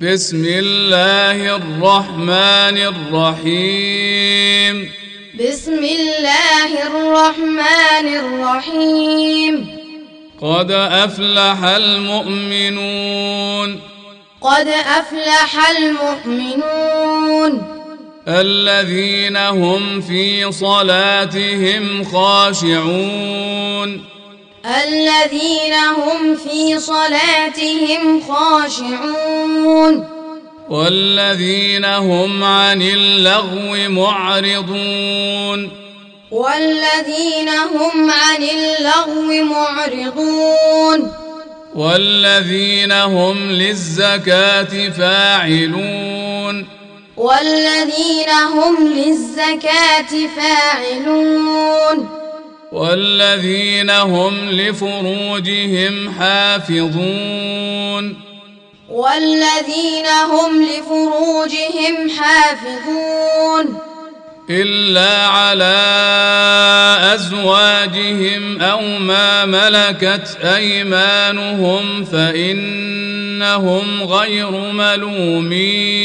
بسم الله الرحمن الرحيم. بسم الله الرحمن الرحيم. قد أفلح المؤمنون. قد أفلح المؤمنون. الذين هم في صلاتهم خاشعون. الذين هم في صلاتهم خاشعون. والذين هم عن اللغو معرضون. والذين هم عن اللغو معرضون. والذين هم للزكاة فاعلون. والذين هم للزكاة فاعلون. والذين هم لفروجهم حافظون والذين هم لفروجهم حافظون إلا على أزواجهم أو ما ملكت أيمانهم فإنهم غير ملومين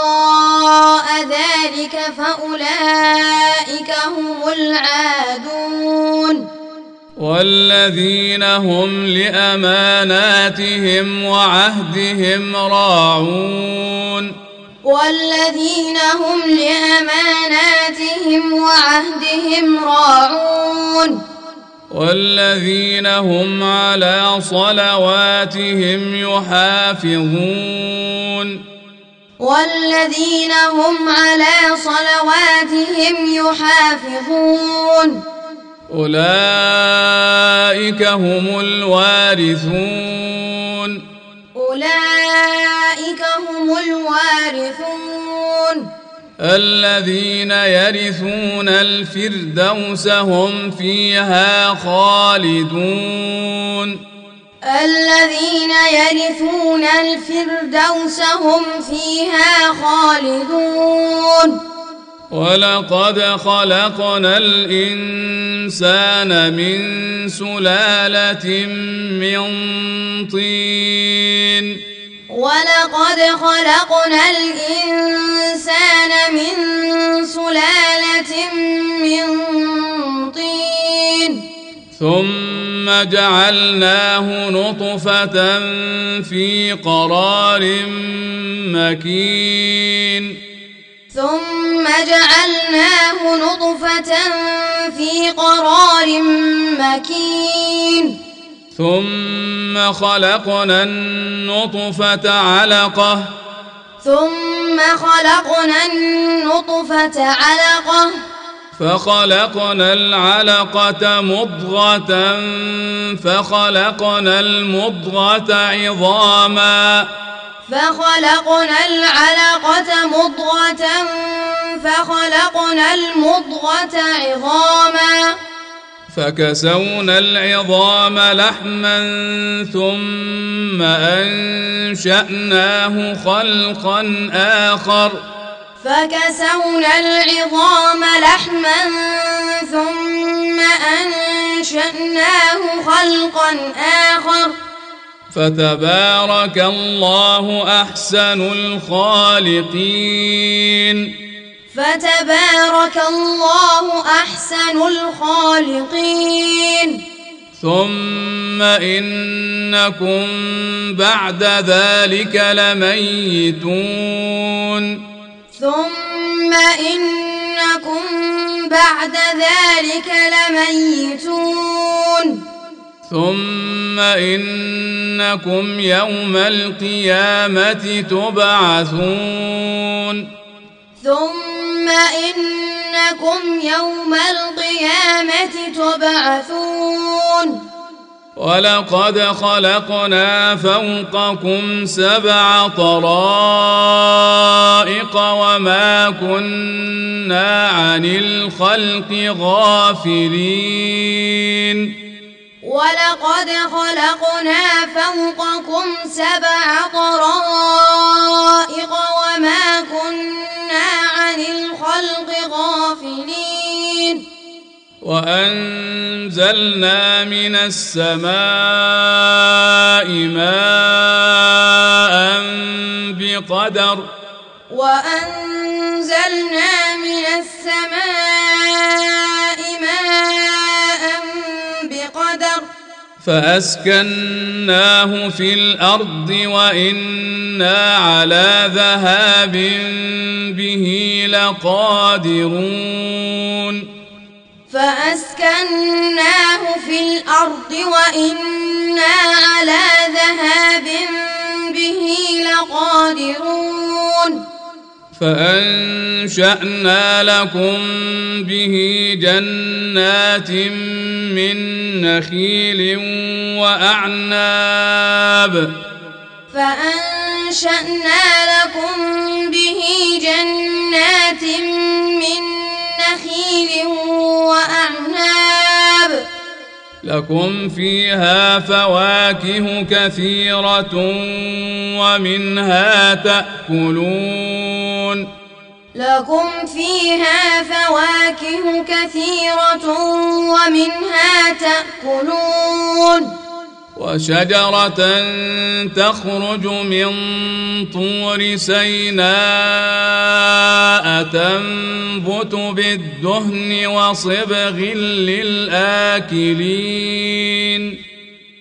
ذلك فأولئك هم العادون. والذين هم لأماناتهم وعهدهم راعون. والذين هم لأماناتهم وعهدهم راعون. والذين هم على صلواتهم يحافظون. والذين هم على صلواتهم يحافظون. أولئك هم الوارثون. أولئك هم الوارثون. الذين يرثون الفردوس هم فيها خالدون. الذين يرثون الفردوس هم فيها خالدون. ولقد خلقنا الإنسان من سلالة من طين. ولقد خلقنا الإنسان من سلالة من طين. ثم جعلناه نطفة في قرار مكين. ثم جعلناه نطفة في قرار مكين. ثم خلقنا النطفة علقة. ثم خلقنا النطفة علقة. فخلقنا العلقة مضغة فخلقنا المضغة عظاما فخلقنا العلقة مضغة فخلقنا المضغة عظاما فكسونا العظام لحما ثم أنشأناه خلقا آخر فكسونا العظام لحما ثم أنشأناه خلقا آخر. فتبارك الله أحسن الخالقين. فتبارك الله أحسن الخالقين. ثم إنكم بعد ذلك لميتون. ثم إنكم بعد ذلك لميتون ثم إنكم يوم القيامة تبعثون ثم إنكم يوم القيامة تبعثون ولقد خلقنا فوقكم سبع طرائق وما كنا عن الخلق غافلين. ولقد خلقنا فوقكم سبع طرائق وما كنا عن الخلق غافلين. وأنزلنا من السماء ماء بقدر وأنزلنا من السماء ماء بقدر فأسكناه في الأرض وإنا على ذهاب به لقادرون فأسكناه في الأرض وإنا على ذهاب به لقادرون. فأنشأنا لكم به جنات من نخيل وأعناب. فأنشأنا لكم به جنات من نخيل وأعناب. لكم فيها فواكه كثيرة ومنها تأكلون. لكم فيها فواكه كثيرة ومنها تأكلون. وشجرة تخرج من طور سيناء تنبت بالدهن وصبغ للآكلين.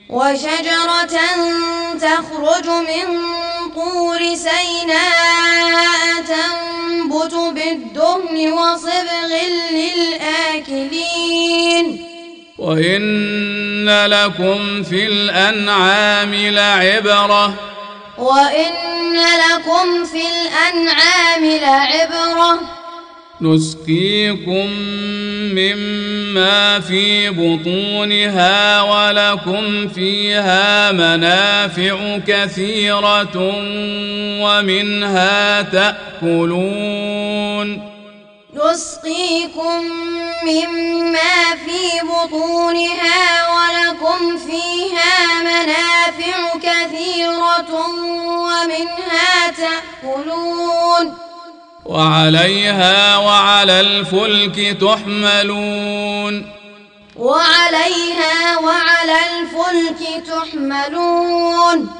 وشجرة تخرج من طور سيناء تنبت بالدهن وصبغ للآكلين. وإن لكم في الأنعام لعبرة. وإن لكم في الأنعام لعبرة. نسقيكم مما في بطونها ولكم فيها منافع كثيرة ومنها تأكلون. نسقيكم مما في بطونها ولكم فيها منافع كثيرة ومنها تأكلون وعليها وعلى الفلك تحملون وعليها وعلى الفلك تحملون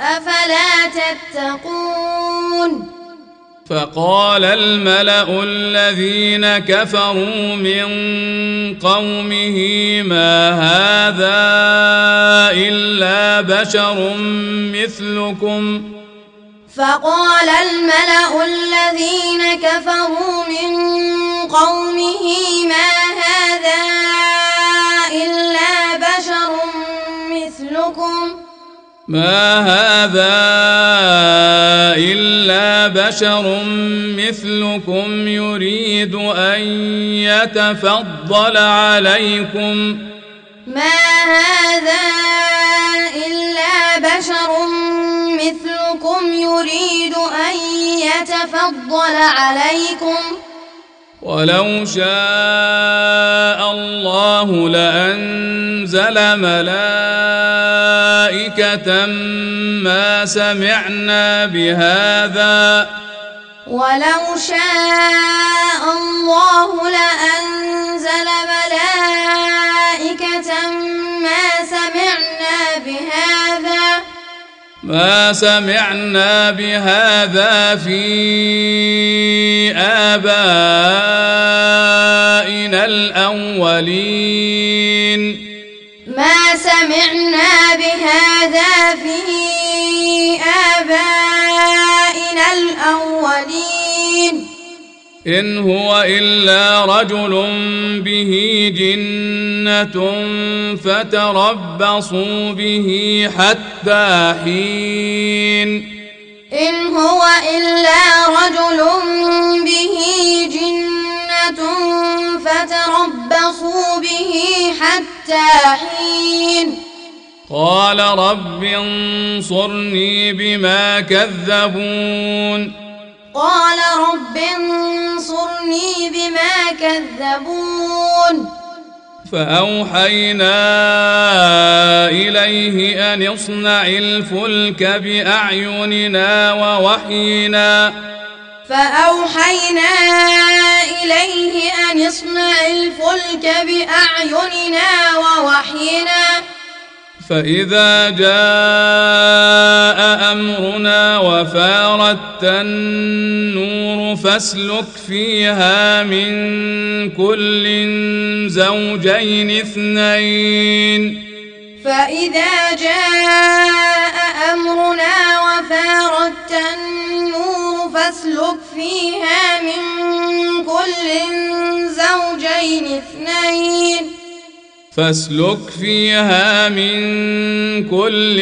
أفلا تتقون؟ فقال الملأ الذين كفروا من قومه ما هذا إلا بشر مثلكم؟ فقال الملأ الذين كفروا من قومه ما هذا إلا بشر مثلكم؟ ما هذا إلا بشر مثلكم يريد أن يتفضل عليكم. ما هذا إلا بشر مثلكم يريد أن يتفضل عليكم. ولو شاء الله لأنزل ملائكة ما سمعنا بهذا. ولو شاء الله لأنزل ملائكة ما سمعنا ما سمعنا بهذا في آبائنا الأولين. ما سمعنا بهذا في آبائنا الأولين. إن هو إلا رجل به جنة فتربصوا به حتى حين. إن هو إلا رجل به جنة فتربصوا به حتى حين. قال رب انصرني بما كذبون. قال رب انصرني بما كذبون. فأوحينا إليه أن اصنع الفلك بأعيننا ووحينا. فأوحينا إليه أن اصنع الفلك بأعيننا ووحينا. فإذا جاء أمرنا وفارت النور فاسلك فيها من كل زوجين اثنين. فإذا جاء أمرنا وفارت النور فاسلك فيها من كل زوجين اثنين. فاسلك فيها من كل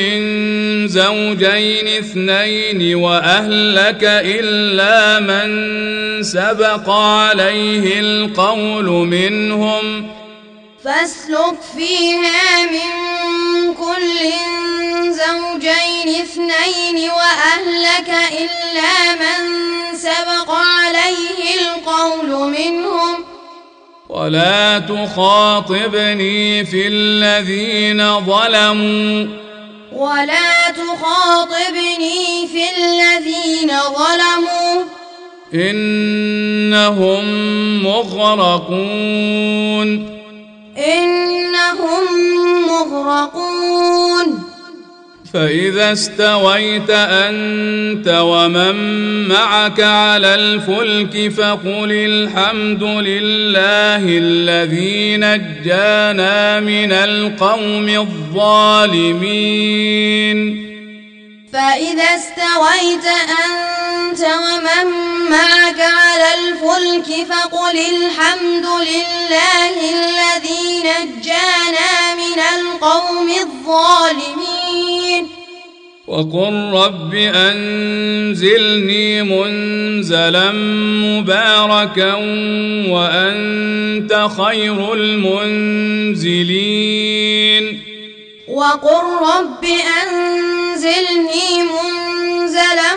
زوجين اثنين وأهلك إلا من سبق عليه القول منهم. فاسلك فيها من كل زوجين اثنين وأهلك إلا من سبق عليه القول منهم. ولا تخاطبني في الذين ظلموا. ولا تخاطبني في الذين ظلموا. انهم مغرقون. فإذا استويت أنت ومن معك على الفلك فقل الحمد لله الذي نجانا من القوم الظالمين. فإذا استويت أنت ومن معك على الفلك فقل الحمد لله الذي نجانا من القوم الظالمين. وقل رب أنزلني منزلا مباركا وأنت خير المنزلين. وقل رب أنزلني منزلا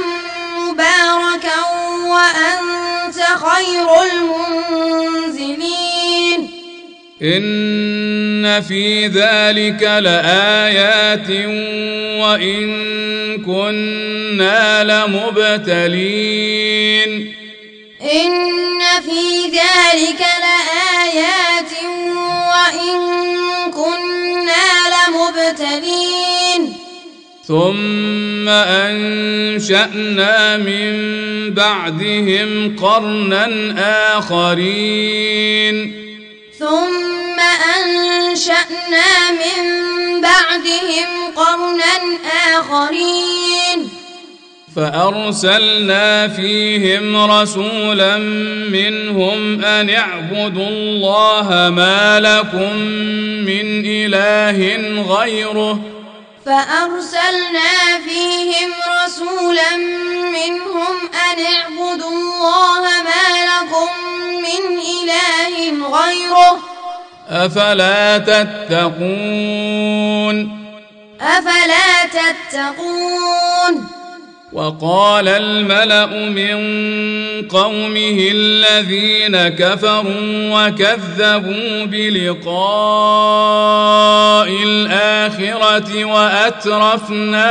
مباركا وأنت خير المنزلين. إن في ذلك لآيات وإن كنا لمبتلين. إن في ذلك لآيات وإن كنا لمبتلين. ثم أنشأنا من بعدهم قرنا آخرين. ثم أنشأنا من بعدهم قرنا آخرين. فأرسلنا فيهم رسولا منهم أن اعبدوا الله ما لكم من إله غيره. فأرسلنا فيهم رسولا منهم أن اعبدوا الله ما لكم من إله غيره. أفلا تتقون؟ أفلا تتقون؟ وقال الملأ من قومه الذين كفروا وكذبوا بلقاء الآخرة وأترفناهم.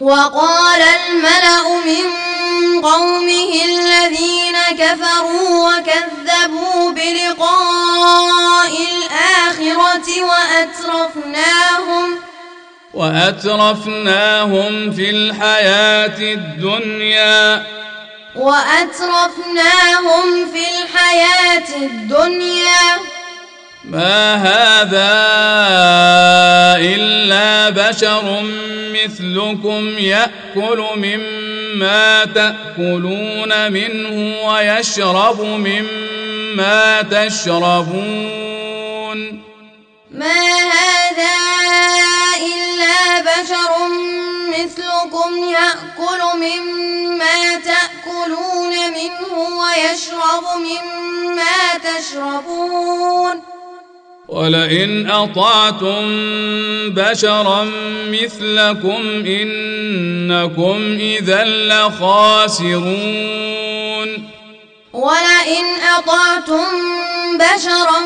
وقال الملأ من قومه الذين كفروا وكذبوا بلقاء الآخرة وأترفناهم وأترفناهم في الحياة الدنيا. وأترفناهم في الحياة الدنيا. ما هذا الا بشر مثلكم ياكل مما تاكلون منه ويشرب مما تشربون ما هذا الا بشر مثلكم ياكل مما تاكلون منه ويشرب مما تشربون ولئن أطعتم بشرا مثلكم إنكم إذا لخاسرون. ولئن أطعتم بشرا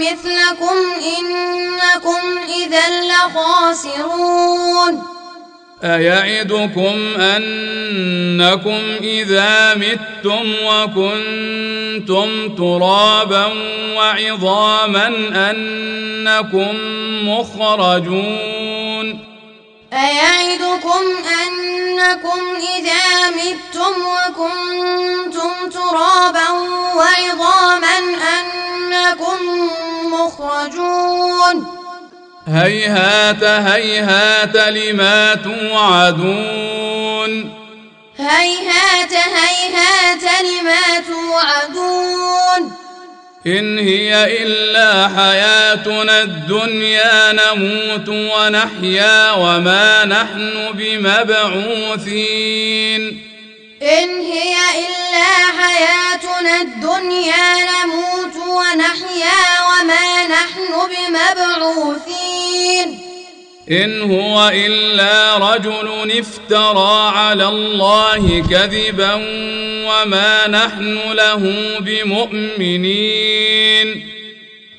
مثلكم إنكم إذا لخاسرون. أيعدكم أنكم إذا متم وكنتم ترابا وعظاما أنكم مخرجون؟ أيعدكم أنكم إذا متم وكنتم ترابا وعظاما أنكم مخرجون؟ هيهات هيهات لما توعدون. هيهات هيهات لما توعدون. إن هي إلا حياتنا الدنيا نموت ونحيا وما نحن بمبعوثين. إن هي إلا حياتنا الدنيا نموت ونحيا وما نحن بمبعوثين. إن هو إلا رجل افترى على الله كذبا وما نحن له بمؤمنين.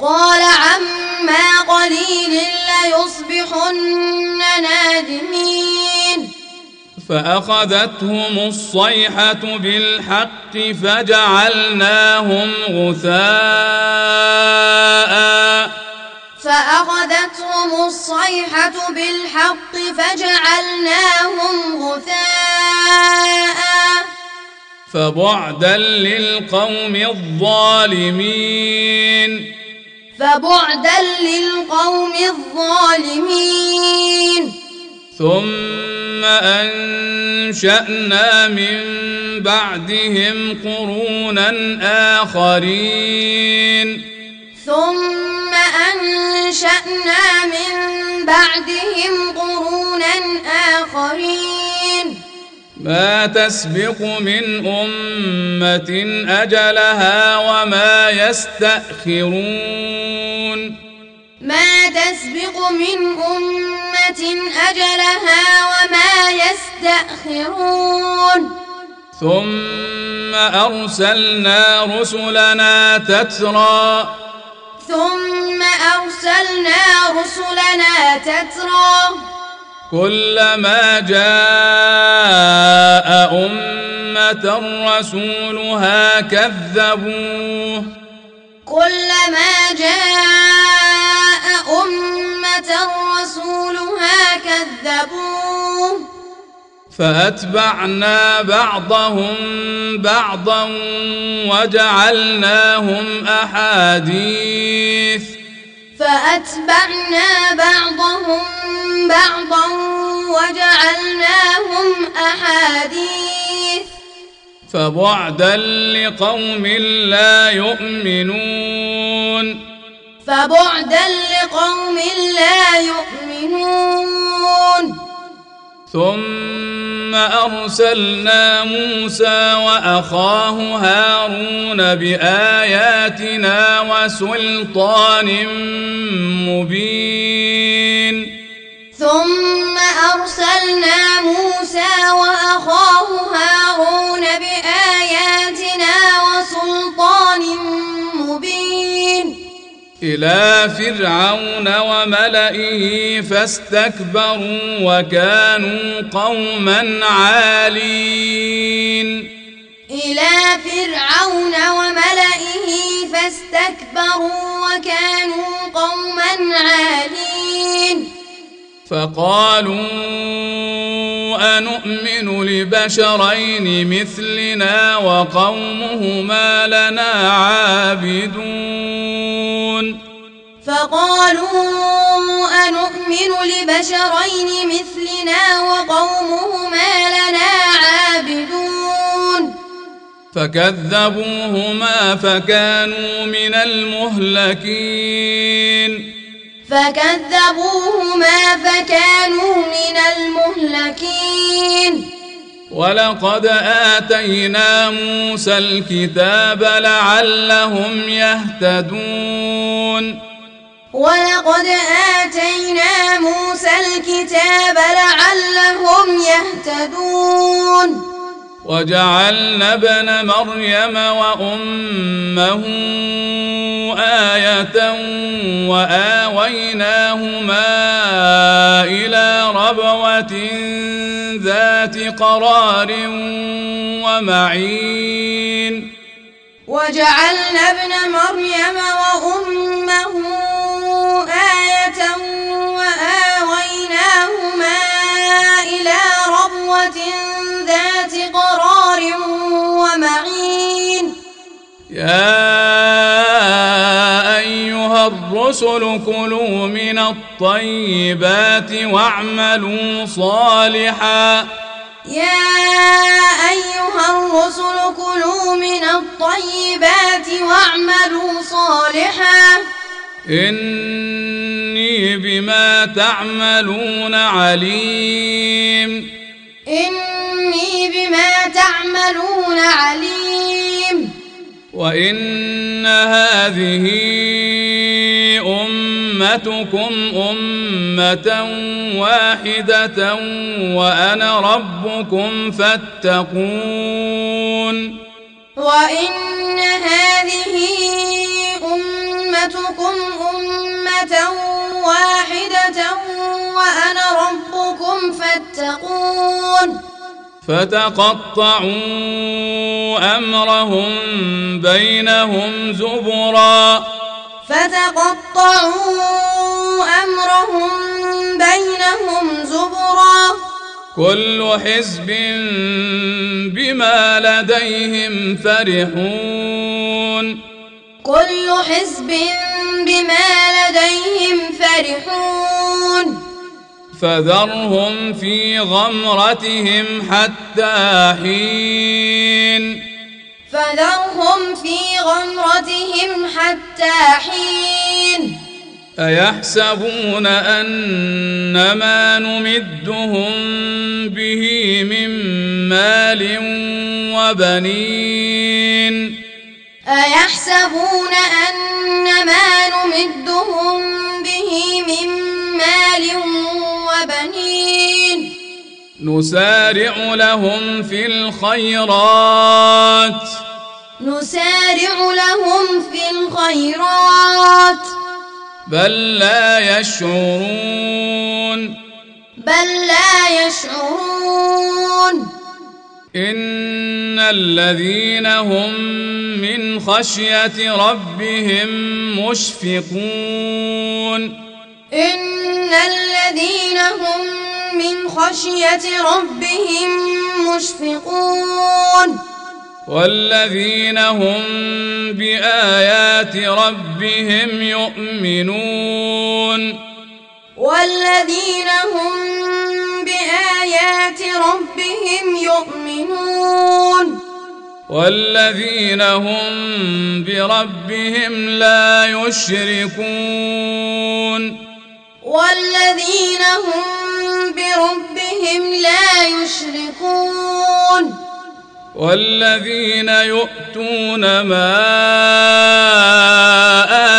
قال عما قليل ليصبحن نادمين. فأخذتهم الصيحة بالحق فجعلناهم غثاء. فأخذتهم الصيحة بالحق فجعلناهم غثاء. فبعدا للقوم الظالمين. فبعدا للقوم الظالمين. ثم أنشأنا من بعدهم قرونا آخرين. ثم أنشأنا من بعدهم قرونا اخرين ما تسبق من أمة أجلها وما يستأخرون. ما تسبق من أمة أجلها وما يستأخرون. ثم أرسلنا رسلنا تترى. ثم أرسلنا رسلنا تترى. كلما جاء أمة رسولها كذبوه. كلما جاء أمة رسولها كذبوه. فأتبعنا بعضهم بعضا وجعلناهم أحاديث. فأتبعنا بعضهم بعضا وجعلناهم أحاديث. فبعدا لقوم لا يؤمنون. فبعدا لقوم لا يؤمنون. ثم أرسلنا موسى وأخاه هارون بآياتنا وسلطان مبين. إلى فرعون وملئه فاستكبروا وكانوا قوما عالين. إلى فرعون وملئه فاستكبروا وكانوا قوما عالين. فقالوا انومن لبشرين مثلنا وقومهما لنا عابدون. فقالوا أنؤمن لبشرين مثلنا وقومهما لنا عابدون فكذبوهما فكانوا من المهلكين. فكذبوهما فكانوا من المهلكين. ولقد آتينا موسى الكتاب لعلهم يهتدون. ولقد آتينا موسى الكتاب لعلهم يهتدون. وجعلنا ابن مريم وأمه آية وآويناهما إلى ربوة ذات قرار ومعين. وجعلنا ابن مريم وأمه يا ايها الرسل كلوا من الطيبات واعملوا صالحا يا أيها الرسل كلوا من الطيبات واعملوا صالحا اني بما تعملون عليم إني بما تعملون عليم وان هذه امتكم امه واحدة وأنا ربكم فاتقون وإن هذه أمتكم أمة واحدة وأنا ربكم فاتقون فتقطعوا أمرهم بينهم زبرا. فتقطعوا أمرهم بينهم زبرا. كل حزب بما لديهم فرحون. كل حزب بما لديهم فرحون. فذرهم في غمرتهم حتى حين. فذرهم في غمرتهم حتى حين. أيحسبون ان ما نمدهم به من مال وبنين. أيحسبون أن ما نمدهم به من مال وبنين؟ نسارع لهم في الخيرات. نسارع لهم في الخيرات. بل لا يشعرون. بل لا يشعرون. ان الذين هم من خشيه ربهم مشفقون إن الذين هم من خشية ربهم مشفقون والذين هم بايات ربهم يؤمنون والذين هم بآيات ربهم يؤمنون. والذين هم بربهم لا يشركون. والذين هم بربهم لا يشركون. والذين يؤتون ما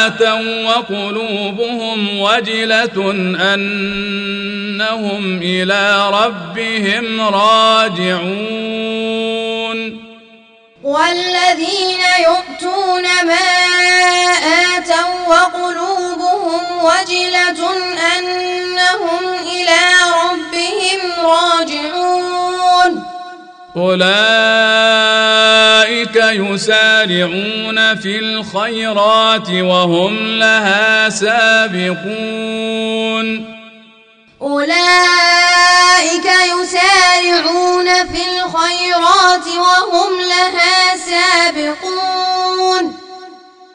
آتوا وقلوبهم وجلة أنهم إلى ربهم راجعون والذين يؤتون ما آتوا وقلوبهم وجلة أنهم إلى ربهم راجعون أولئك يسارعون في الخيرات وهم لها سابقون. أولئك يسارعون في الخيرات وهم لها سابقون.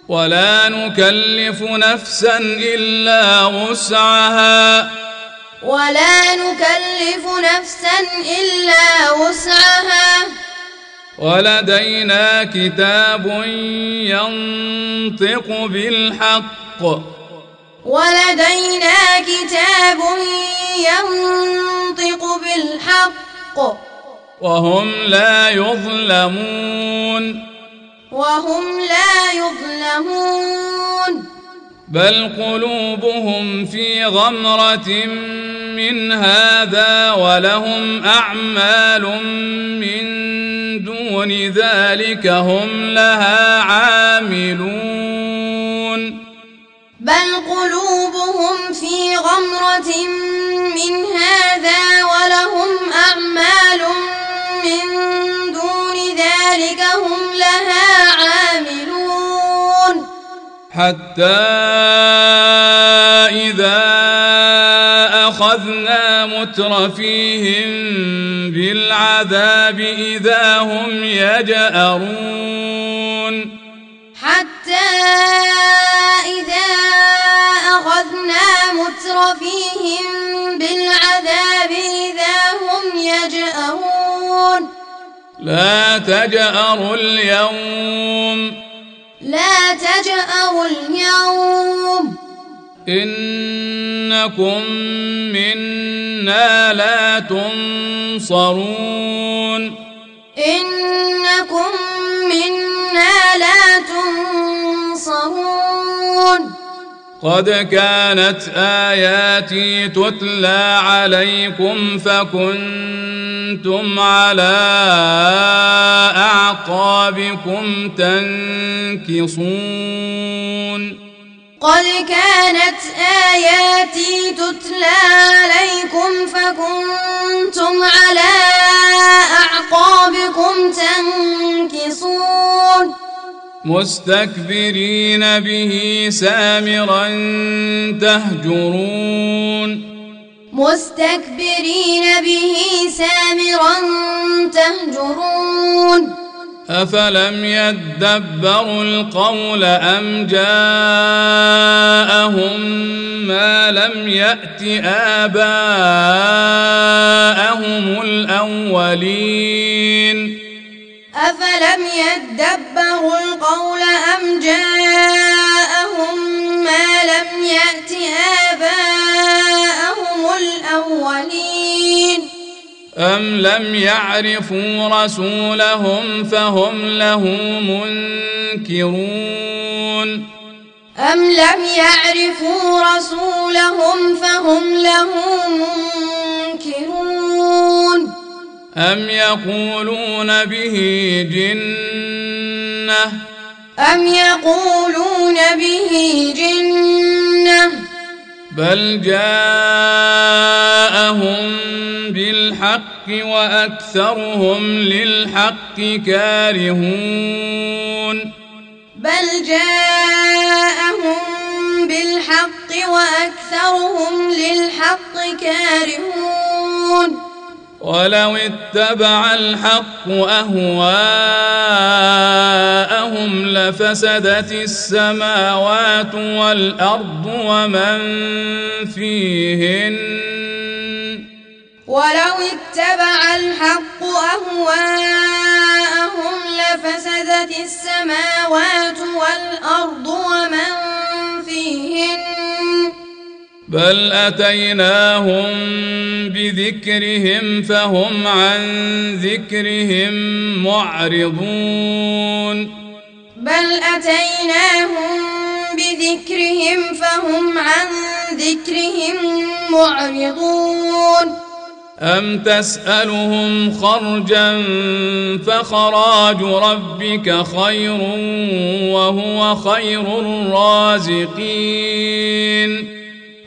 ولا نكلف نفسا إلا وسعها. ولا نكلف نفسا إلا وسعها. ولدينا كتاب ينطق بالحق. ولدينا كتاب ينطق بالحق. وهم لا يظلمون. وهم لا يظلمون. بل قلوبهم في غمرة من هذا ولهم أعمال من دون ذلك هم لها عاملون. بل قلوبهم في غمرة من هذا ولهم أعمال من دون ذلك هم لها عاملون. حتى إذا أخذنا مترفيهم بالعذاب إذا هم يجأرون. حتى إذا أخذنا مترفيهم بالعذاب إذا هم يجأرون. لا تجأروا اليوم. لا تجأروا اليوم. إنكم منا لا تنصرون. إنكم منا لا تنصرون. قد كانت آياتي تتلى عليكم فكنتم على أعقابكم تنكصون. قد كانت آياتي تتلى عليكم فكنتم على أعقابكم تنكصون. مستكبرين به سامرا تهجرون. مستكبرين به سامرا تهجرون. أفلم يدبروا القول أم جاءهم ما لم يأت آباءهم الأولين؟ أفلم يدبروا القول أم جاءهم ما لم يأت آباءهم الأولين أم لم يعرفوا رسولهم فهم له منكرون أم لم يعرفوا رسولهم فهم له منكرون أم يقولون به جنة أم يقولون به جنة بل جاءهم بالحق وأكثرهم للحق كارهون بل جاءهم بالحق وأكثرهم للحق كارهون ولو اتبع الحق أهواءهم لفسدت السماوات والأرض ومن فيهن. ولو اتبع الحق أهواءهم لفسدت السماوات والأرض ومن فيهن. بل اتيناهم بذكرهم فهم عن ذكرهم معرضون بل أتيناهم بذكرهم فهم عن ذكرهم معرضون أم تسألهم خرجا فخراج ربك خير وهو خير الرازقين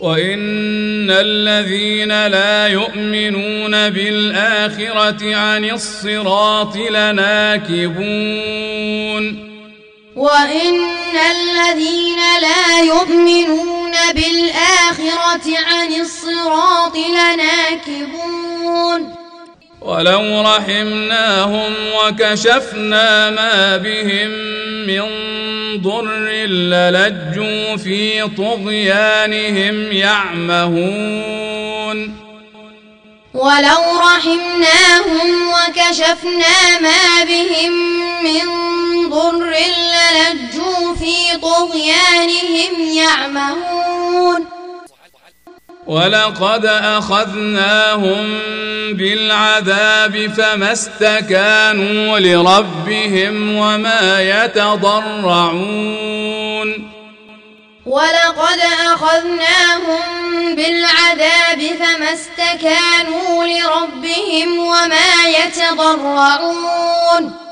وان الذين لا يؤمنون بالاخره عن الصراط لناكبون وان الذين لا يؤمنون بالاخره عن الصراط لناكبون ولو رحمناهم وكشفنا ما بهم من ضر للجوا في طغيانهم يعمهون. ولو رحمناهم وكشفنا ما بهم من ضر للجوا في طغيانهم يعمهون. ولقد أخذناهم بالعذاب فما استكانوا لربهم وما يتضرعون. ولقد أخذناهم بالعذاب فما استكانوا لربهم وما يتضرعون.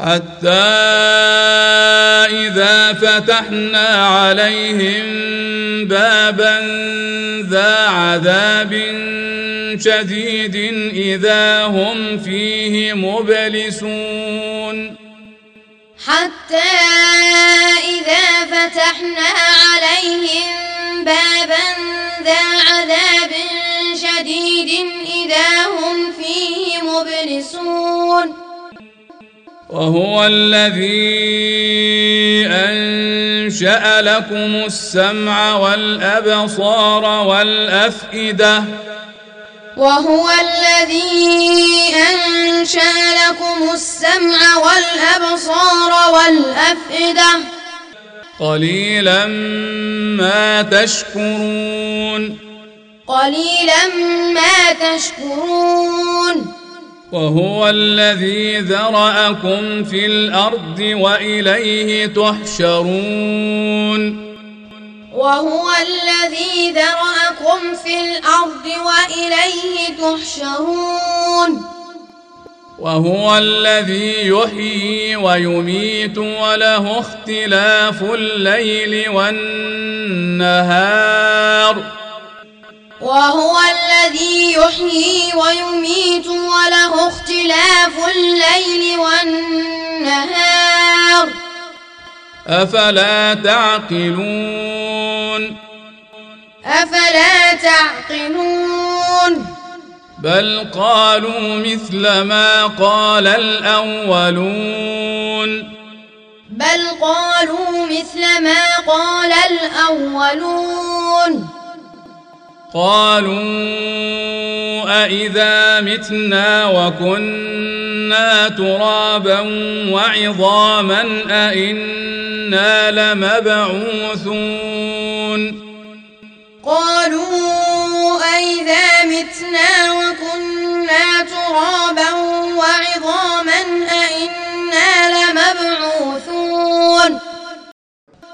حتى إذا فتحنا عليهم بابا ذا عذاب شديد إذا هم فيه مبلسون. حتى إذا فتحنا عليهم بابا ذا عذاب شديد إذا هم فيه مبلسون. وهو الذي أنشأ لكم السمع والأبصار والأفئدة. وهو الذي أنشأ لكم السمع والأبصار والأفئدة. قليلا ما تشكرون. قليلا ما تشكرون. وهو الذي ذرأكم في الأرض وإليه تحشرون. وهو الذي ذرأكم في الأرض وإليه تحشرون. وهو الذي يحيي ويميت وله اختلاف الليل والنهار. وهو الذي يحيي ويميت وله اختلاف الليل والنهار. أفلا تعقلون؟ أفلا تعقلون؟ بل قالوا مثل ما قال الأولون. بل قالوا مثل ما قال الأولون. قالوا أإذا متنا وكنا ترابا وعظاما أإنا لمبعوثون قالوا أإذا متنا وكنا ترابا وعظاما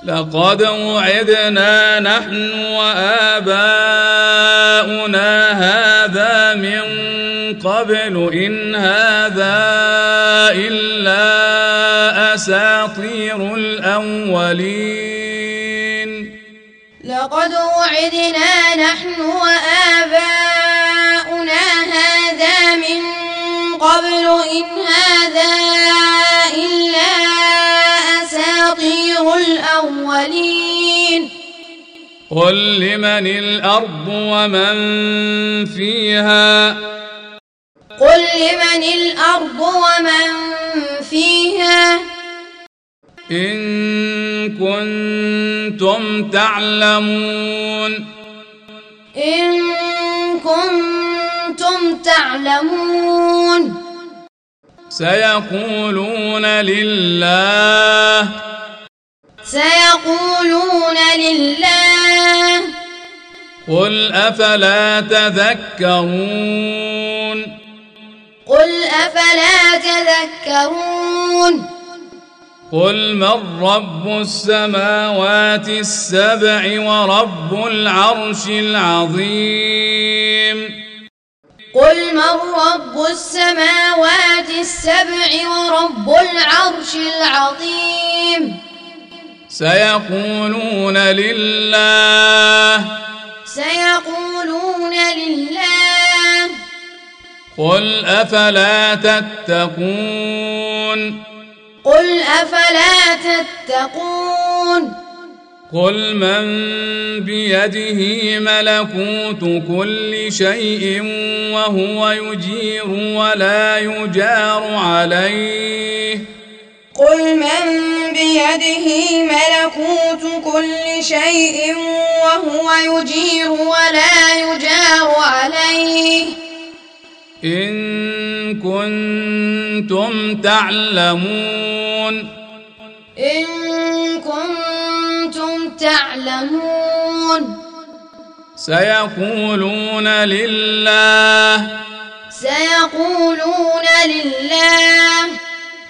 لقد وعدنا نحن وآباؤنا هذا من قبل إن هذا إلا أساطير الأولين. لقد وعدنا نحن وآباؤنا هذا من قبل إن هذا أساطير الأولين. قل لمن الأرض ومن فيها؟ قل لمن الأرض ومن فيها؟ إن كنتم تعلمون. إن كنتم تعلمون. سيقولون لله سيقولون لله. قل أفلا تذكرون؟ قل أفلا تذكرون. قل من رب السماوات السبع ورب العرش العظيم؟ قل من رب السماوات السبع ورب العرش العظيم. سيقولون لله. سيقولون لله. قل أفلا تتقون. قل أفلا تتقون. قل من بيده ملكوت كل شيء وهو يجير ولا يجار عليه. قل من بيده ملكوت كل شيء وهو يجير ولا يجار عليه إن كنتم تعلمون إن كنتم تعلمون سيقولون لله سيقولون لله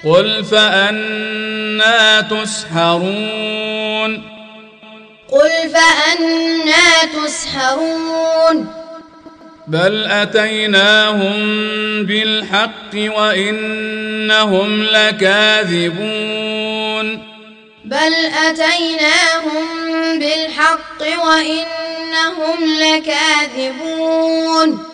قل فأنا تسحرون. قل فأنا تسحرون. بل أتيناهم بالحق وإنهم لكاذبون. بل أتيناهم بالحق وإنهم لكاذبون.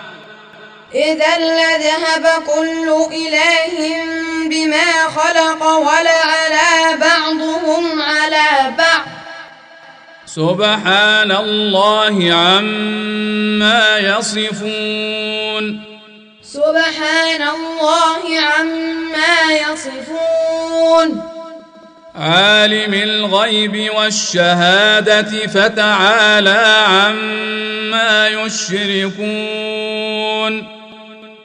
إذا لذهب كل إله بما خلق ولعلى بعضهم على بعض. سبحان الله عما يصفون. سبحان الله عما يصفون. عالم الغيب والشهادة فتعالى عما يشركون.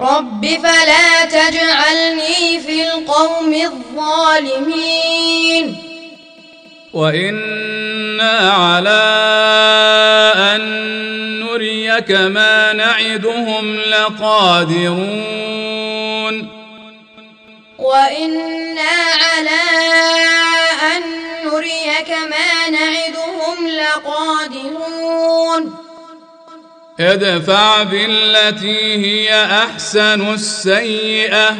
رب فلا تجعلني في القوم الظالمين. وإنا على أن نريك ما نعدهم لقادرون. وإنا على أن نريك ما نعدهم لقادرون. ادفع بالتي هي أحسن السيئة.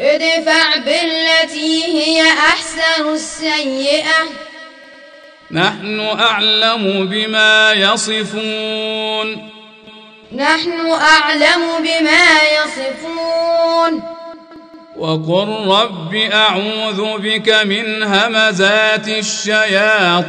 ادفع بالتي هي أحسن السيئة. نحن أعلم بما يصفون. نحن أعلم بما يصفون. وقل رب أعوذ بك من همزات الشياطين.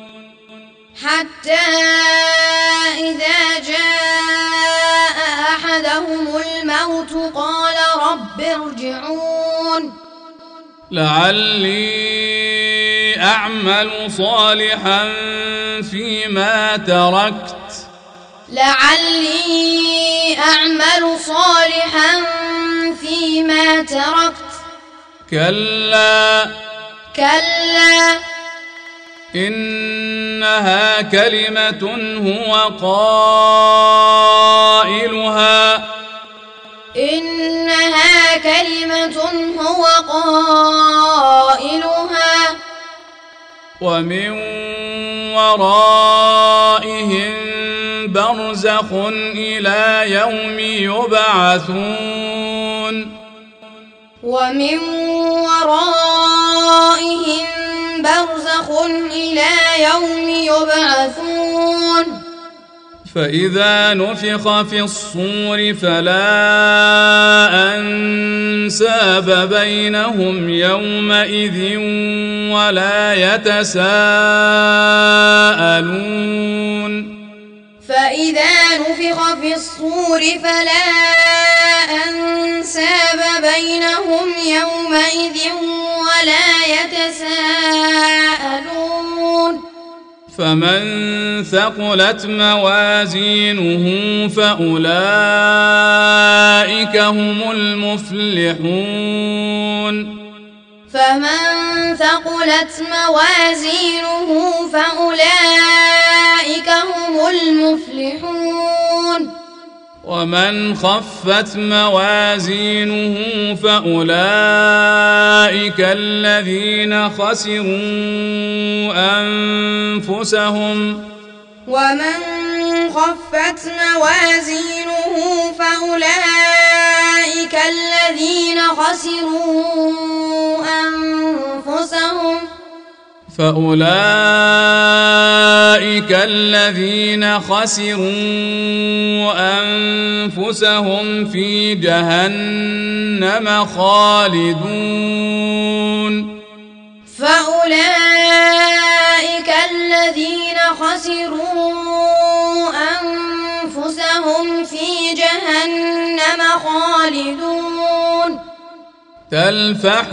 حتى إذا جاء أحدهم الموت قال رب ارجعون. لعلي أعمل صالحا فيما تركت. لعلي أعمل صالحا فيما تركت. كلا. كلا. إنها كلمة هو قائلها. إنها كلمة هو قائلها. ومن ورائهم برزخ إلى يوم يبعثون. ومن ورائهم برزخ إلى يوم يبعثون. فإذا نفخ في الصور فلا أنساب بينهم يومئذ ولا يتساءلون. فإذا نفخ في الصور فلا أنساب بينهم يومئذ ولا يتساءلون. فمن ثقلت موازينه فأولئك هم المفلحون. فمن ثقلت موازينه فأولئك هم المفلحون. ومن خفت موازينه فأولئك الذين خسروا أنفسهم. ومن خفت موازينه فأولئك الذين خسروا أنفسهم. فأولئك الذين خسروا أنفسهم في جهنم خالدون. فأولئك الذين خسروا أنفسهم في جهنم خالدون. تلفح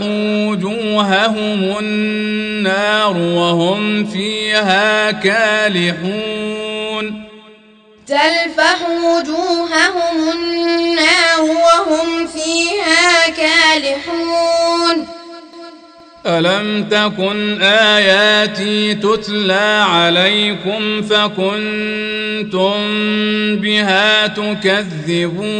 وجوههم النار وهم فيها كالحون. تلفح وجوههم النار وهم فيها كالحون. ألم تكن آياتي تتلى عليكم فكنتم بها تكذبون؟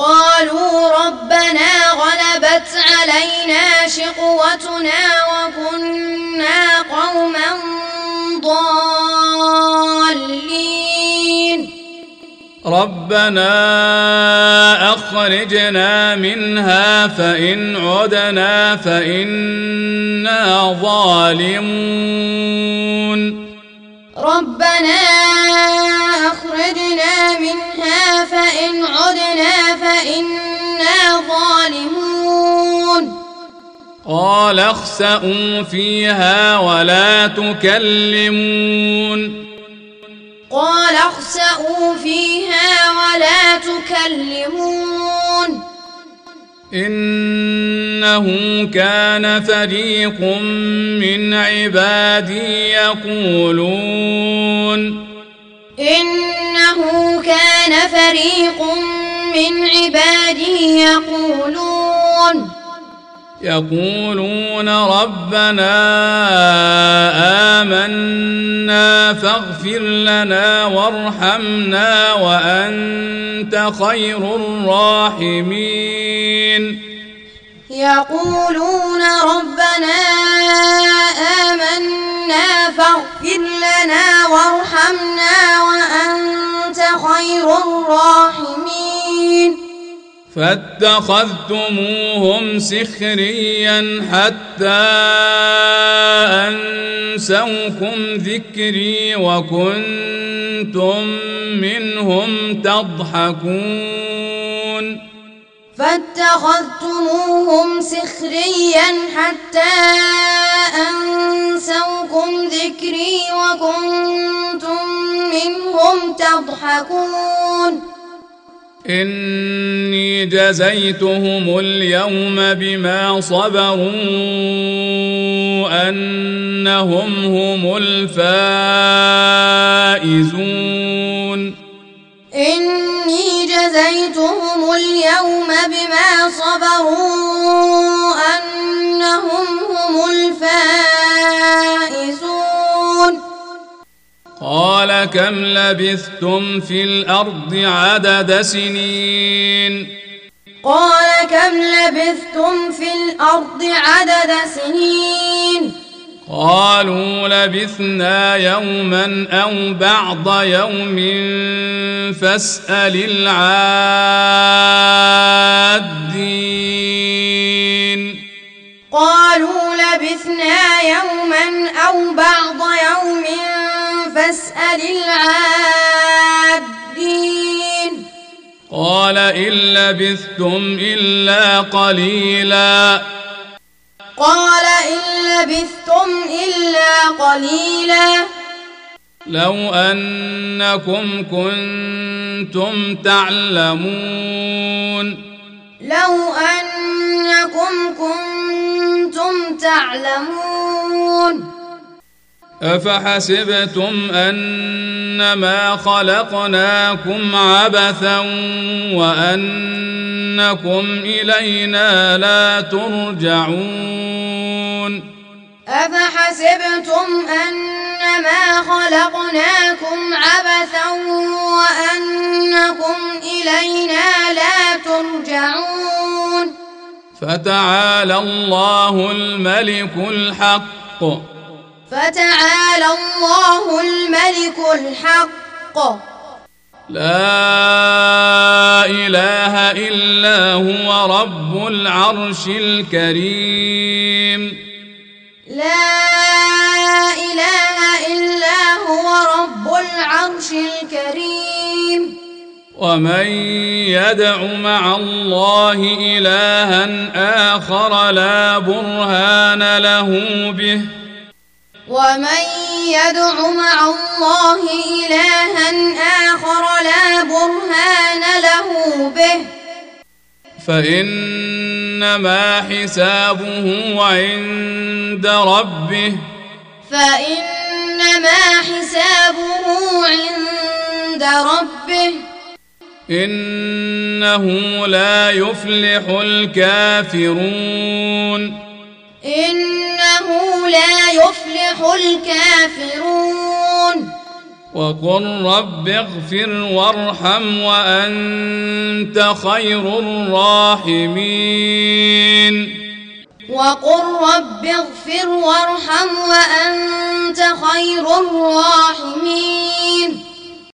قالوا ربنا غلبت علينا شقوتنا وكنا قوما ضالين. ربنا أخرجنا منها فإن عدنا فإنا ظالمون. ربنا أخرجنا منها فإن عدنا فإنا ظالمون. قال اخسأوا فيها ولا تكلمون. قال اخسأوا فيها ولا تكلمون. إنه كان فريق من عبادي يقولون. إنه كان فريق من عبادي يقولون. يقولون ربنا آمنا فاغفر لنا وارحمنا وأنت خير الراحمين. يقولون ربنا آمنا فاغفر لنا وارحمنا وأنت خير الراحمين. فاتخذتموهم سخريا حتى أنسوكم ذكري وكنتم منهم تضحكون فاتخذتموهم سخريا حتى أنسوكم ذكري وكنتم منهم تضحكون إني جزيتهم اليوم بما صبروا أنهم هم الفائزون. إني جزيتهم اليوم بما كم لبثتم في الأرض عدد سنين قال كم لبثتم في الأرض عدد سنين قالوا لبثنا يوما أو بعض يوم فاسال العادين قالوا لبثنا يوما أو بعض يوم فاسأل العادين قال إن لبثتم إلا قليلا. قال إن لبثتم إلا قليلا. لو أنكم كنتم تعلمون. لو أنكم كنتم تعلمون. افحسبتم انما خلقناكم عبثا وانكم الينا لا ترجعون أفحسبتم أنما خلقناكم عبثا وأنكم إلينا لا ترجعون فتعالى الله الملك الحق فتعالى الله الملك الحق. لا إله إلا هو رب العرش الكريم. لا إله إلا هو رب العرش الكريم. ومن يدع مع الله إلها آخر لا برهان له به. ومن يدع مع الله إلها آخر لا برهان له به. فإنما حسابه عند ربه. فإنما حسابه عند ربه. إنه لا يفلح الكافرون. إنه لا يفلح الكافرون. وقل رب اغفر وارحم وأنت خير الراحمين. وقل رب اغفر وارحم وأنت خير الراحمين.